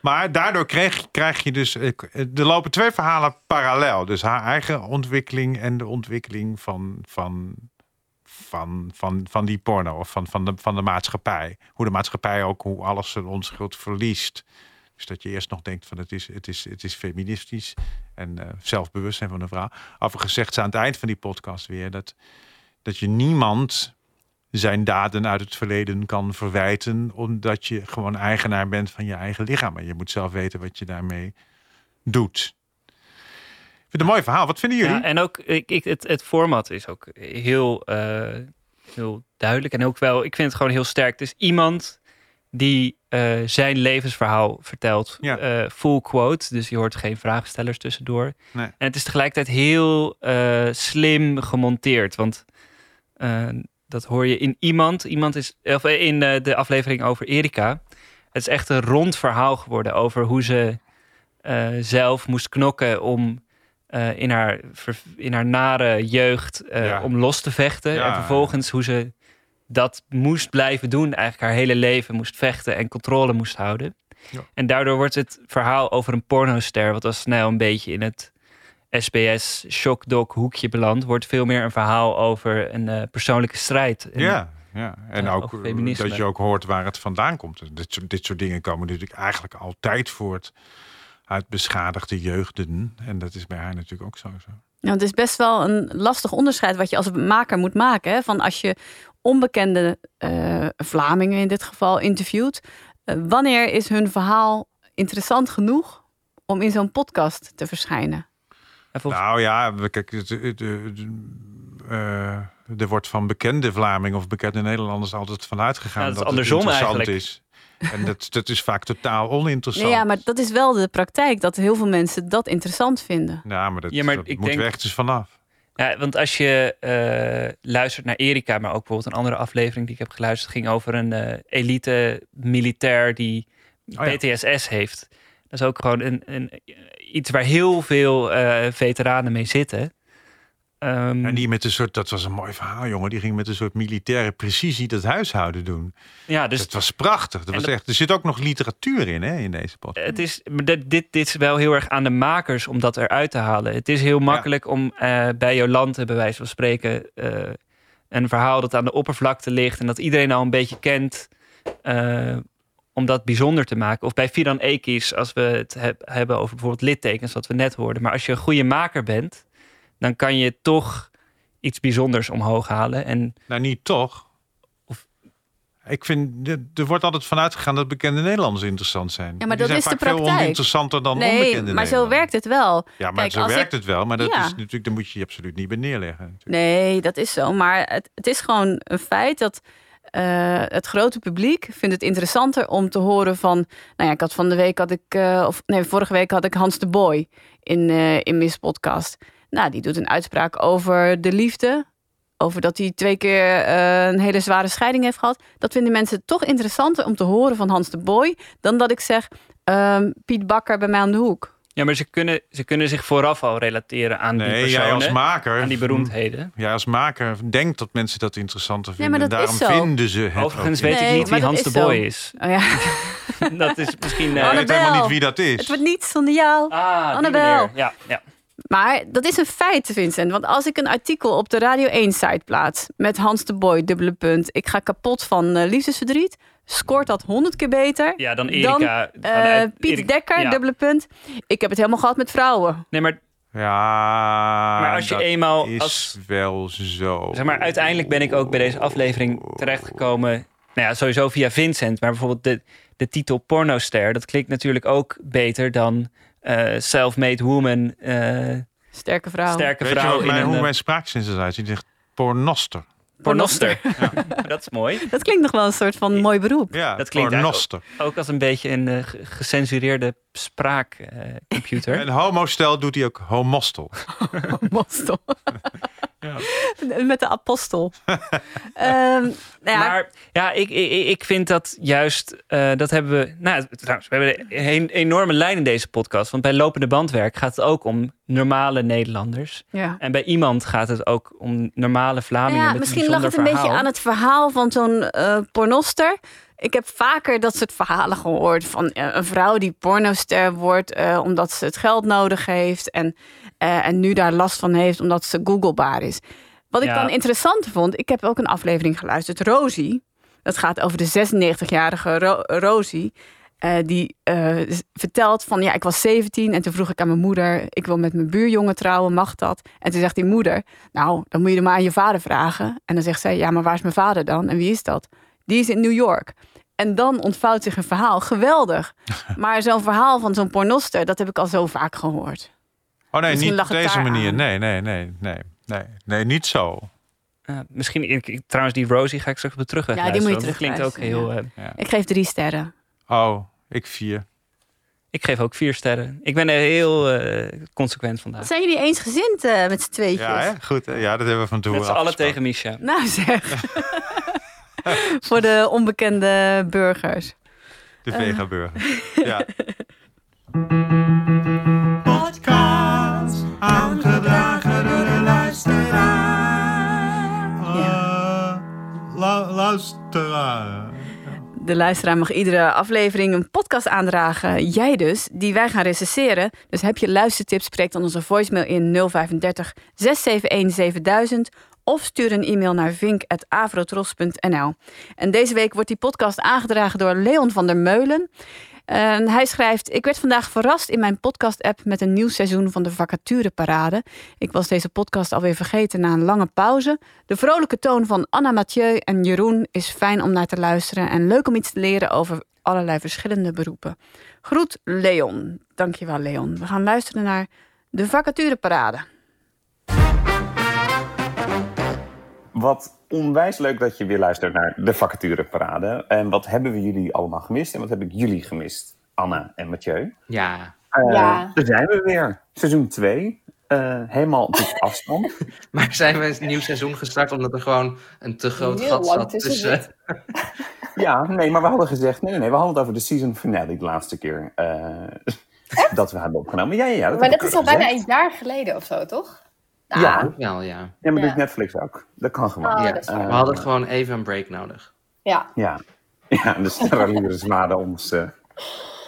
Maar daardoor kreeg, krijg je dus. eh, Er lopen twee verhalen parallel. Dus haar eigen ontwikkeling en de ontwikkeling van, van, van, van, van die porno of van, van, de, van de maatschappij. Hoe de maatschappij ook, hoe alles zijn onschuld verliest. Dus dat je eerst nog denkt van het is, het is, het is feministisch en eh, zelfbewustzijn van de vrouw. Overigens zegt ze aan het eind van die podcast weer dat, dat je niemand zijn daden uit het verleden kan verwijten, omdat je gewoon eigenaar bent van je eigen lichaam. En je moet zelf weten wat je daarmee doet. Ik vind het een mooi verhaal. Wat vinden jullie? Ja, en ook ik, ik, het, het format is ook heel, eh, heel duidelijk. En ook wel, ik vind het gewoon heel sterk. Dus iemand die eh, zijn levensverhaal vertelt. eh, full quote. Dus je hoort geen vraagstellers tussendoor. Nee. En het is tegelijkertijd heel slim gemonteerd. Want dat hoor je in iemand. Iemand is of in eh, de aflevering over Erika. Het is echt een rond verhaal geworden over hoe ze eh, zelf moest knokken om eh, in, haar, in haar nare jeugd Ja. om los te vechten. Ja. En vervolgens hoe ze dat moest blijven doen, eigenlijk haar hele leven moest vechten en controle moest houden. Ja. En daardoor wordt het verhaal over een pornoster, wat al snel een beetje in het SBS shockdoc hoekje belandt, wordt veel meer een verhaal over een eh, persoonlijke strijd. En- Ja, ja. en ook eh, dat je ook hoort waar het vandaan komt. Dus Dit soort, dit soort dingen komen natuurlijk eigenlijk altijd voort uit beschadigde jeugden. En dat is bij haar natuurlijk ook zo. zo. Ja, het is best wel een lastig onderscheid wat je als maker moet maken. Hè? Van als je onbekende eh, Vlamingen in dit geval interviewt. wanneer is hun verhaal interessant genoeg om in zo'n podcast te verschijnen? Nou ja, we- kijk, het- het- het- eh, er wordt van bekende Vlamingen of bekende Nederlanders altijd vanuit gegaan Ja, dat is dat, andersom het interessant eigenlijk. is. En dat, dat is vaak totaal oninteressant. Nee, ja, maar dat is wel de praktijk dat heel veel mensen dat interessant vinden. Ja, maar dat, Ja, maar dat ik moet denk- weg echt eens vanaf. Ja, want als je eh, luistert naar Erika, maar ook bijvoorbeeld een andere aflevering die ik heb geluisterd, ging over een eh, elite militair die Oh ja. PTSS heeft. Dat is ook gewoon een, een, iets waar heel veel eh, veteranen mee zitten. Ehm, En die met een soort, dat was een mooi verhaal, jongen. Die ging met een soort militaire precisie dat huishouden doen. Ja, dus het was prachtig. Dat was dat- echt, er zit ook nog literatuur in, hè, in deze podcast. Het is, dit, dit, dit is wel heel erg aan de makers om dat eruit te halen. Het is heel makkelijk om eh, bij Jolante, bij wijze van spreken, eh, een verhaal dat aan de oppervlakte ligt en dat iedereen al een beetje kent, om dat bijzonder te maken. Of bij Fidan Ekis, als we het heb- hebben over bijvoorbeeld littekens, wat we net hoorden. Maar als je een goede maker bent, dan kan je toch iets bijzonders omhoog halen. En Nou, niet toch. Ik vind, er- er wordt altijd vanuit gegaan dat bekende Nederlanders interessant zijn. Ja, maar Die dat zijn is de vaak veel praktijk. oninteressanter dan nee, onbekende maar zo werkt het wel. Ja, maar Kijk, zo als werkt ik- het wel. Maar dat Ja. is natuurlijk, daar moet je je absoluut niet bij neerleggen. Nee, dat is zo. Maar het, het is gewoon een feit dat eh, het grote publiek vindt het interessanter om te horen van. Nou ja, ik had van de week had ik, eh, of nee, vorige week had ik Hans de Boy in, eh in Miss Podcast. Nou, die doet een uitspraak over de liefde. Over dat hij twee keer een hele zware scheiding heeft gehad. Dat vinden mensen toch interessanter om te horen van Hans de Boy. dan dat ik zeg ehm, Piet Bakker bij mij aan de hoek. Ja, maar ze kunnen, ze kunnen zich vooraf al relateren aan die Nee, personen, jij als maker... aan die beroemdheden. Jij als maker denkt dat mensen dat interessanter Ja, vinden. maar dat Daarom is zo. vinden ze het Overigens ook weet ik niet wie Hans de Boy zo. is. Oh ja. dat is misschien... eh, Ik weet helemaal niet wie dat is. Het wordt niet zonder jou. Ah, die Annabel. Ja, ja. Maar dat is een feit, Vincent. Want als ik een artikel op de Radio 1-site plaats... met Hans de Boy, dubbele punt... ik ga kapot van eh, liefdesverdriet... scoort dat honderd keer beter Ja, dan Erika. dan eh, vanuit Piet Dekker, ja. dubbele punt. Ik heb het helemaal gehad met vrouwen. Nee, maar Ja, Maar als je dat eenmaal is als- wel zo. Zeg maar, uiteindelijk ben ik ook bij deze aflevering terechtgekomen. Nou ja, sowieso via Vincent. Maar bijvoorbeeld de, de titel Pornoster. Dat klinkt natuurlijk ook beter dan eh self-made woman. eh, Sterke vrouw. sterke Weet je vrouw wat in mijn, een hoe mijn spraakzin eruit ziet? Die zegt pornoster. Pornoster. dat is mooi. Dat klinkt nog wel een soort van mooi beroep. Ja, Dat klinkt pornoster. eigenlijk ook als een beetje een eh, ge- gecensureerde spraakcomputer. En homostel doet hij ook homostel. Mostel. Met de apostel. Ehm, nou ja, Maar ja, ik, ik, ik vind dat juist, eh, dat hebben we, nou trouwens, we hebben een enorme lijn in deze podcast. Want bij lopende bandwerk gaat het ook om normale Nederlanders. Ja. En bij iemand gaat het ook om normale Vlamingen Nou ja, met misschien een lag het een verhaal. beetje aan het verhaal van zo'n eh, pornoster. Ik heb vaker dat soort verhalen gehoord van eh, een vrouw die pornoster wordt eh, omdat ze het geld nodig heeft en, eh, en nu daar last van heeft omdat ze googlebaar is. Wat ik dan interessant vond, ik heb ook een aflevering geluisterd, Rosie. Dat gaat over de 96-jarige Ro- Rosie. die vertelt van ja, ik was 17 en toen vroeg ik aan mijn moeder, ik wil met mijn buurjongen trouwen, mag dat? En toen zegt die moeder, nou, dan moet je er maar aan je vader vragen. En dan zegt zij, ja, maar waar is mijn vader dan? En wie is dat? Die is in New York. En dan ontvouwt zich een verhaal. Geweldig. Maar zo'n verhaal van zo'n pornoster, dat heb ik al zo vaak gehoord. Oh nee, Misschien niet op deze manier. aan. Nee, nee, nee, nee, nee. Nee, niet zo. Ja, misschien, ik- ik- trouwens, die Rosie ga ik straks de terugweg Ja, die moet je Dat klinkt ook heel... eh, Ik geef drie sterren. Oh, ik vier. ik geef ook vier sterren. Ik ben er heel eh, consequent vandaag. Zijn jullie eensgezind eh, met z'n tweetjes? Ja, hè? goed. hè? Ja, dat hebben we van Met z'n allen afgesproken. tegen Misha. Nou zeg. Voor de onbekende burgers. De Eh. vegaburger. Ja. Podcast aangedragen door de luisteraar. luisteraar. De luisteraar mag iedere aflevering een podcast aandragen. Jij dus, die wij gaan recenseren. Dus heb je luistertips, spreek dan onze voicemail in 035 671 7000 of stuur een e-mail naar vink.avrotros.nl. En deze week wordt die podcast aangedragen door Leon van der Meulen. En hij schrijft: Ik werd vandaag verrast in mijn podcast-app met een nieuw seizoen van de vacatureparade. Ik was deze podcast alweer vergeten na een lange pauze. De vrolijke toon van Anna Mathieu en Jeroen is fijn om naar te luisteren en leuk om iets te leren over allerlei verschillende beroepen. Groet Leon. Dankjewel, Leon. We gaan luisteren naar de vacatureparade. Wat onwijs leuk dat je weer luistert naar de vacatureparade. En wat hebben we jullie allemaal gemist en wat heb ik jullie gemist? Anna en Mathieu. Ja. Eh, Ja. Daar zijn we weer. Seizoen 2. helemaal op afstand. Maar zijn we een nieuw seizoen gestart omdat er gewoon een te groot Heel gat zat tussen. Ja, nee, maar we hadden gezegd... Nee, nee, nee, we hadden het over de season finale de laatste keer. eh, dat we hebben opgenomen. Ja, ja, ja. maar dat heb ik is al gezegd. bijna een jaar geleden of zo, toch? Ja. Ook wel, ja. Ja, maar dat Ja. is Netflix ook. Dat kan gewoon. Oh, ja. dat. We hadden gewoon even een break nodig. Ja. Ja. Ja, de sterrenlieren zwaarden ons. eh,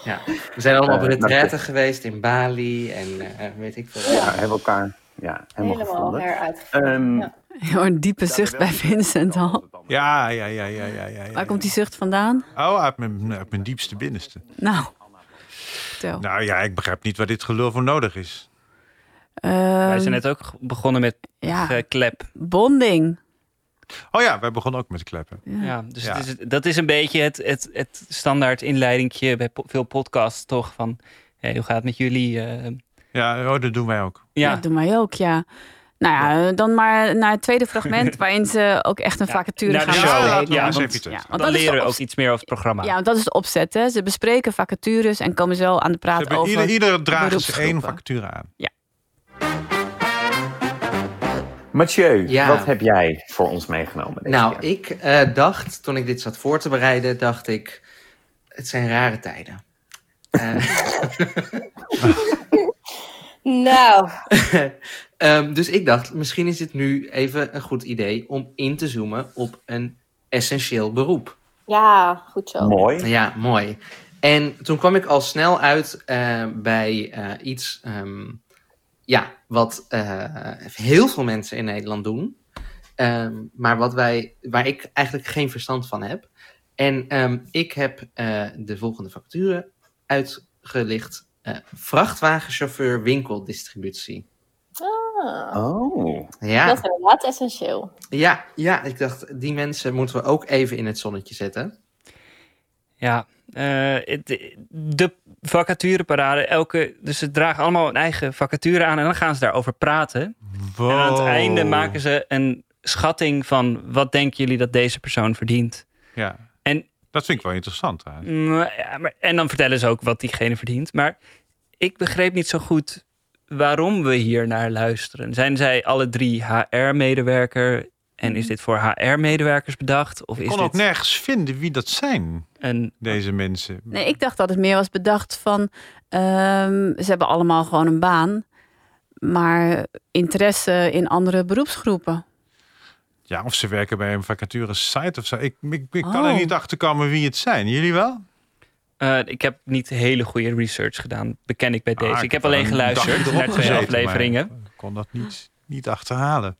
Ja. We zijn allemaal op Eh, retraite nou, geweest in Bali en eh, weet ik veel. ja, hebben elkaar ja, helemaal, Helemaal heruitgevonden. Ehm, Ja. Hoor een diepe zucht bij Vincent al. Ja, ja, ja, ja, ja. ja, ja. Waar komt die zucht vandaan? Oh, uit mijn, uit mijn diepste binnenste. Nou, vertel. Nou ja, ik begrijp niet waar dit gelul voor nodig is. Wij Ehm, zijn net ook begonnen met ja. geklep. Bonding. Oh ja, wij begonnen ook met kleppen. Ja, dus Ja. Het is, dat is een beetje het, het, het standaard inleidingje bij po- veel podcasts, toch? Van, hey, hoe gaat het met jullie? Eh, Ja, oh, dat doen wij ook. Ja. ja, dat doen wij ook, ja. Nou ja, dan maar naar het tweede fragment... waarin ze ook echt een vacature naar de gaan show. bespreken. Ja, want- even terug. Ja, want dan leren we ook iets meer over het programma. Ja, want dat is de opzet. Hè. Ze bespreken vacatures en komen zo aan de Ze praat hebben over ieder, ieder dragen ze één vacature aan. Mathieu, Ja. wat heb jij voor ons meegenomen? deze Nou, keer? ik eh, dacht, toen ik dit zat voor te bereiden, dacht ik, het zijn rare tijden. Eh, Nou, Ehm, dus ik dacht, misschien is het nu even een goed idee om in te zoomen op een essentieel beroep. ja, goed zo. Mooi. Ja, mooi. En toen kwam ik al snel uit eh, bij eh, iets ehm, ja, wat eh, heel veel mensen in Nederland doen. Ehm, maar wat wij, waar ik eigenlijk geen verstand van heb. En ehm, ik heb eh, de volgende vacature uitgelicht. Eh, vrachtwagenchauffeur winkeldistributie. Ah, Oh. Ja. Dat is inderdaad essentieel. Ja, ja, ik dacht, die mensen moeten we ook even in het zonnetje zetten. Ja, het- de vacatureparade, elke, dus ze dragen allemaal een eigen vacature aan en dan gaan ze daarover praten. En aan het einde maken ze een schatting van wat denken jullie dat deze persoon verdient. Ja. En, Dat vind ik wel interessant. mm, ja, maar, en dan vertellen ze ook wat diegene verdient. Maar ik begreep niet zo goed waarom we hier naar luisteren. Zijn zij alle drie HR-medewerker en is dit voor HR-medewerkers bedacht? Of Ik is kon ook dit nergens vinden wie dat zijn, een deze mensen. Nee, ik dacht dat het meer was bedacht van... ehm, ze hebben allemaal gewoon een baan... maar interesse in andere beroepsgroepen. Ja, of ze werken bij een vacature site of zo. Ik, ik, ik kan er Oh. niet achter komen wie het zijn. Jullie wel? Eh, ik heb niet hele goede research gedaan, beken ik bij deze. Ah, ik heb alleen een geluisterd naar twee gezeten, afleveringen. Ik kon dat niet, niet achterhalen.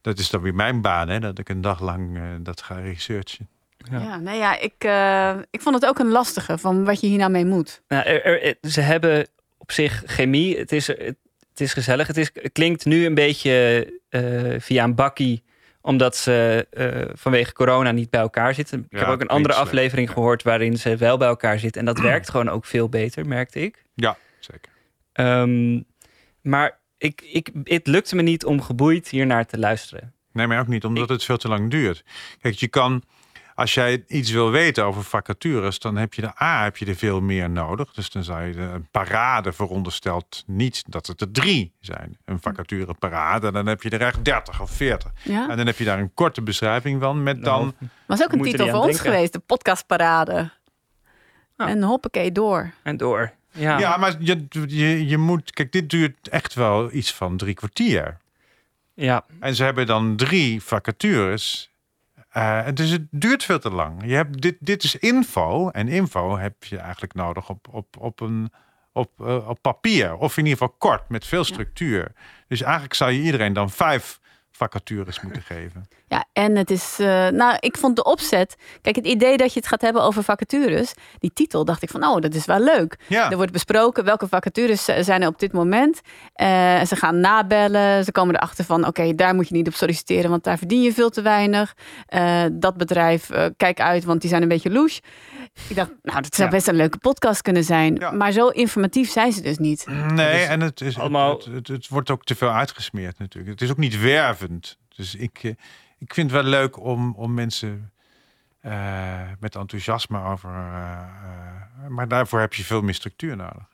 Dat is dan weer mijn baan, hè? Dat ik een dag lang eh, dat ga researchen. Ja, nee, ja, ik, eh, ik vond het ook een lastige van wat je hier nou mee moet. Nou, er, er- er- ze hebben op zich chemie. Het is, het, het is gezellig. Het, is, het klinkt nu een beetje eh, via een bakkie omdat ze eh, vanwege corona niet bij elkaar zitten. Ik Ja, heb ook een andere slecht, aflevering gehoord waarin ze wel bij elkaar zitten. En dat werkt gewoon ook veel beter, merkte ik. Ja, zeker. Ehm, maar ik, ik, het lukte me niet om geboeid hier naar te luisteren. Nee, maar ook niet omdat het veel te lang duurt. Kijk, je kan, als jij iets wil weten over vacatures, dan heb je er A, heb je er veel meer nodig. Dus dan zou je de- een parade veronderstelt niet dat het er drie zijn. Een vacature parade, dan heb je er echt 30 of 40. Ja. En dan heb je daar een korte beschrijving van met dan... Was ook een titel voor ons denken. geweest, de podcastparade. En hoppakee, door. En door. Ja, Ja, maar je, je, je moet... Kijk, dit duurt echt wel iets van drie kwartier. ja. En ze hebben dan drie vacatures. Eh, dus het duurt veel te lang. Je hebt, dit, dit is info. En info heb je eigenlijk nodig op, op, op, een, op, eh, op papier. Of in ieder geval kort, met veel structuur. Dus eigenlijk zou je iedereen dan vijf vacatures moeten geven. Ja, en het is, eh, nou, ik vond de opzet. Kijk, het idee dat je het gaat hebben over vacatures, die titel dacht ik van, oh, dat is wel leuk. Ja. Er wordt besproken welke vacatures zijn er op dit moment. Eh, ze gaan nabellen. Ze komen erachter van, oké, daar moet je niet op solliciteren, want daar verdien je veel te weinig. Eh, dat bedrijf, kijk uit, want die zijn een beetje louche. Ik dacht, nou, dat zou Ja. best een leuke podcast kunnen zijn. Maar zo informatief zijn ze dus niet. Nee, en het, is, allemaal- het, het, het, het wordt ook te veel uitgesmeerd natuurlijk. Het is ook niet wervend. Dus ik, ik vind het wel leuk om, om mensen eh, met enthousiasme over... eh, eh, maar daarvoor heb je veel meer structuur nodig.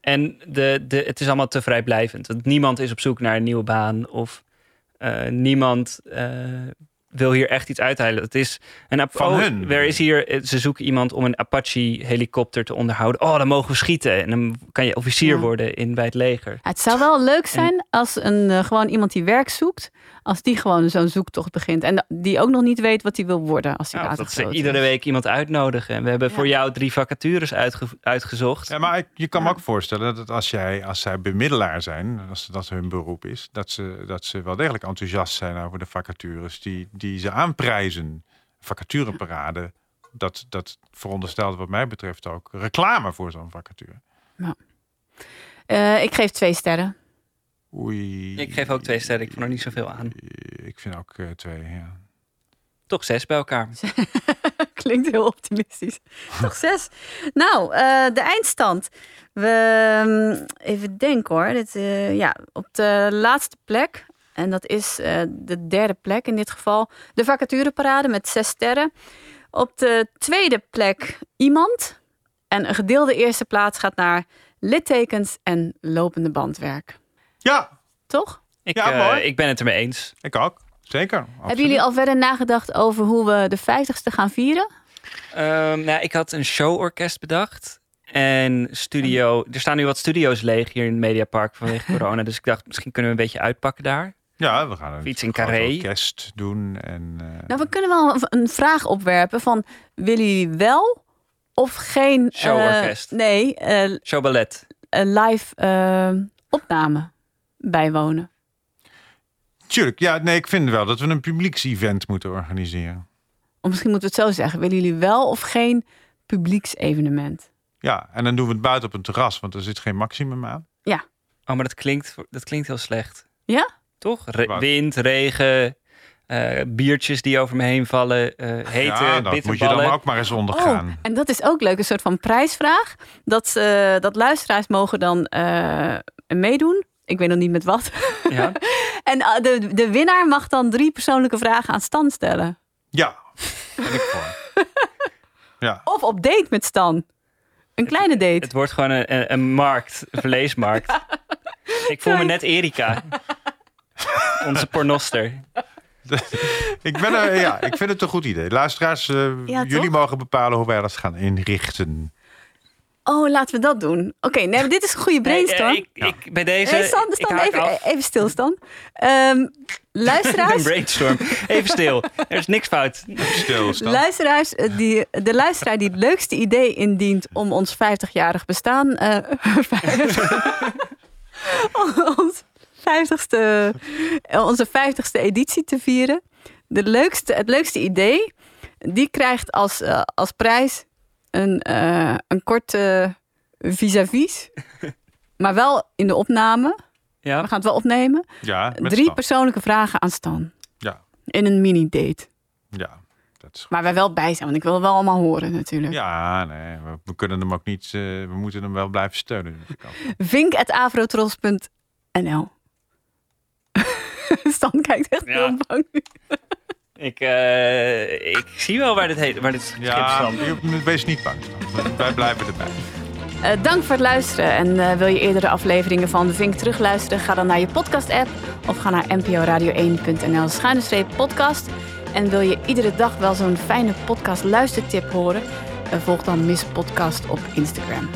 En de, de, het is allemaal te vrijblijvend. Want niemand is op zoek naar een nieuwe baan. Of niemand wil hier echt iets uithalen. Het is een Van oh, hun. Er is hier, eh, ze zoeken iemand om een Apache-helikopter te onderhouden. Oh, dan mogen we schieten. En dan kan je officier Ja. worden in, bij het leger. Het zou wel leuk zijn als een, eh, gewoon iemand die werk zoekt, als die gewoon zo'n zoektocht begint. En die ook nog niet weet wat hij wil worden als hij Ja, later dat ze iedere is. week iemand uitnodigen. En we hebben voor jou drie vacatures uitge- uitgezocht. Ja, maar je kan me ook voorstellen dat als, jij, als zij bemiddelaar zijn, als dat hun beroep is, dat ze, dat ze wel degelijk enthousiast zijn over de vacatures die, die ze aanprijzen. Vacatureparade, dat, dat veronderstelt wat mij betreft ook reclame voor zo'n vacature. Eh, ik geef twee sterren. Oei. Ik geef ook twee sterren. Ik vond er niet zoveel aan. Ik vind ook eh, twee, ja. Toch zes bij elkaar. Klinkt heel optimistisch. Toch zes? Nou, eh, de eindstand. We, mm, even denken hoor. Dit, ja, op de laatste plek. En dat is eh, de derde plek in dit geval. De vacatureparade met zes sterren. Op de tweede plek iemand. En een gedeelde eerste plaats gaat naar littekens en lopende bandwerk. Ja. Toch? Ik, Ja, eh, mooi. ik ben het ermee eens. Ik ook. Zeker. Hebben jullie al verder nagedacht over hoe we de vijftigste gaan vieren? Ehm, nou, ik had een showorkest bedacht. En studio. Er staan nu wat studio's leeg hier in het Mediapark vanwege corona. Dus ik dacht, misschien kunnen we een beetje uitpakken daar. Ja, we gaan een Iets in Carré. orkest doen. En, eh, Nou, we kunnen wel een- vraag opwerpen van... willen jullie wel of geen... eh, Showorkest. nee, eh, Showballet. een live opname bijwonen. Tuurlijk, ja, nee, ik vind wel dat we een publieks-event moeten organiseren. Of misschien moeten we het zo zeggen. Willen jullie wel of geen publieksevenement? Ja, en dan doen we het buiten op een terras, want er zit geen maximum aan. Ja. Oh, maar dat klinkt, dat klinkt heel slecht. Ja? Toch? Re- wind, regen, eh, biertjes die over me heen vallen, eh hete ja, dat moet je dan bitterballen. ook maar eens ondergaan. Oh, en dat is ook leuk. Een soort van prijsvraag. Dat, ze, dat luisteraars mogen dan eh, meedoen. Ik weet nog niet met wat. Ja. en eh, de, de winnaar mag dan drie persoonlijke vragen aan Stan stellen. Ja, ben ik voor. ja. Of op date met Stan. Een kleine date. Het wordt gewoon een, een, een markt, een vleesmarkt. Ik voel me net Erika. Onze pornoster. ik, ben er, ja, ik vind het een goed idee. Luisteraars, eh, Ja, jullie toch? mogen bepalen hoe wij dat gaan inrichten. Oh, laten we dat doen. Oké, nee, dit is een goede brainstorm. Nee, eh, ik, ik, bij deze. Hey, even, af. even stilstaan. Ehm luisteraars, Een brainstorm. Even stil. Er is niks fout. Stil, luisteraars eh, die, de luisteraar die het leukste idee indient om ons 50-jarig bestaan. eh, ons 50ste, eh, onze 50ste editie te vieren. De leukste, het leukste idee, die krijgt als, eh, als prijs een, eh, een korte vis-à-vis. maar wel in de opname. Ja. We gaan het wel opnemen. Ja, Drie Stan. persoonlijke vragen aan Stan. Ja. In een mini-date. Ja, dat is Waar wij wel bij zijn, want ik wil het wel allemaal horen natuurlijk. Ja, nee, we, we kunnen hem ook niet, we moeten hem wel blijven steunen. Vink.avrotros.nl Stan kijkt echt Ja. heel bang. Ik, eh, ik zie wel waar dit, heet, waar dit schip Ja, je- wees niet bang. Stan. Wij blijven erbij. Eh, dank voor het luisteren. En eh, wil je eerdere afleveringen van De Vink terugluisteren? Ga dan naar je podcast-app of ga naar nporadio1.nl schuine streep podcast. En wil je iedere dag wel zo'n fijne podcast luistertip horen? Volg dan Miss Podcast op Instagram.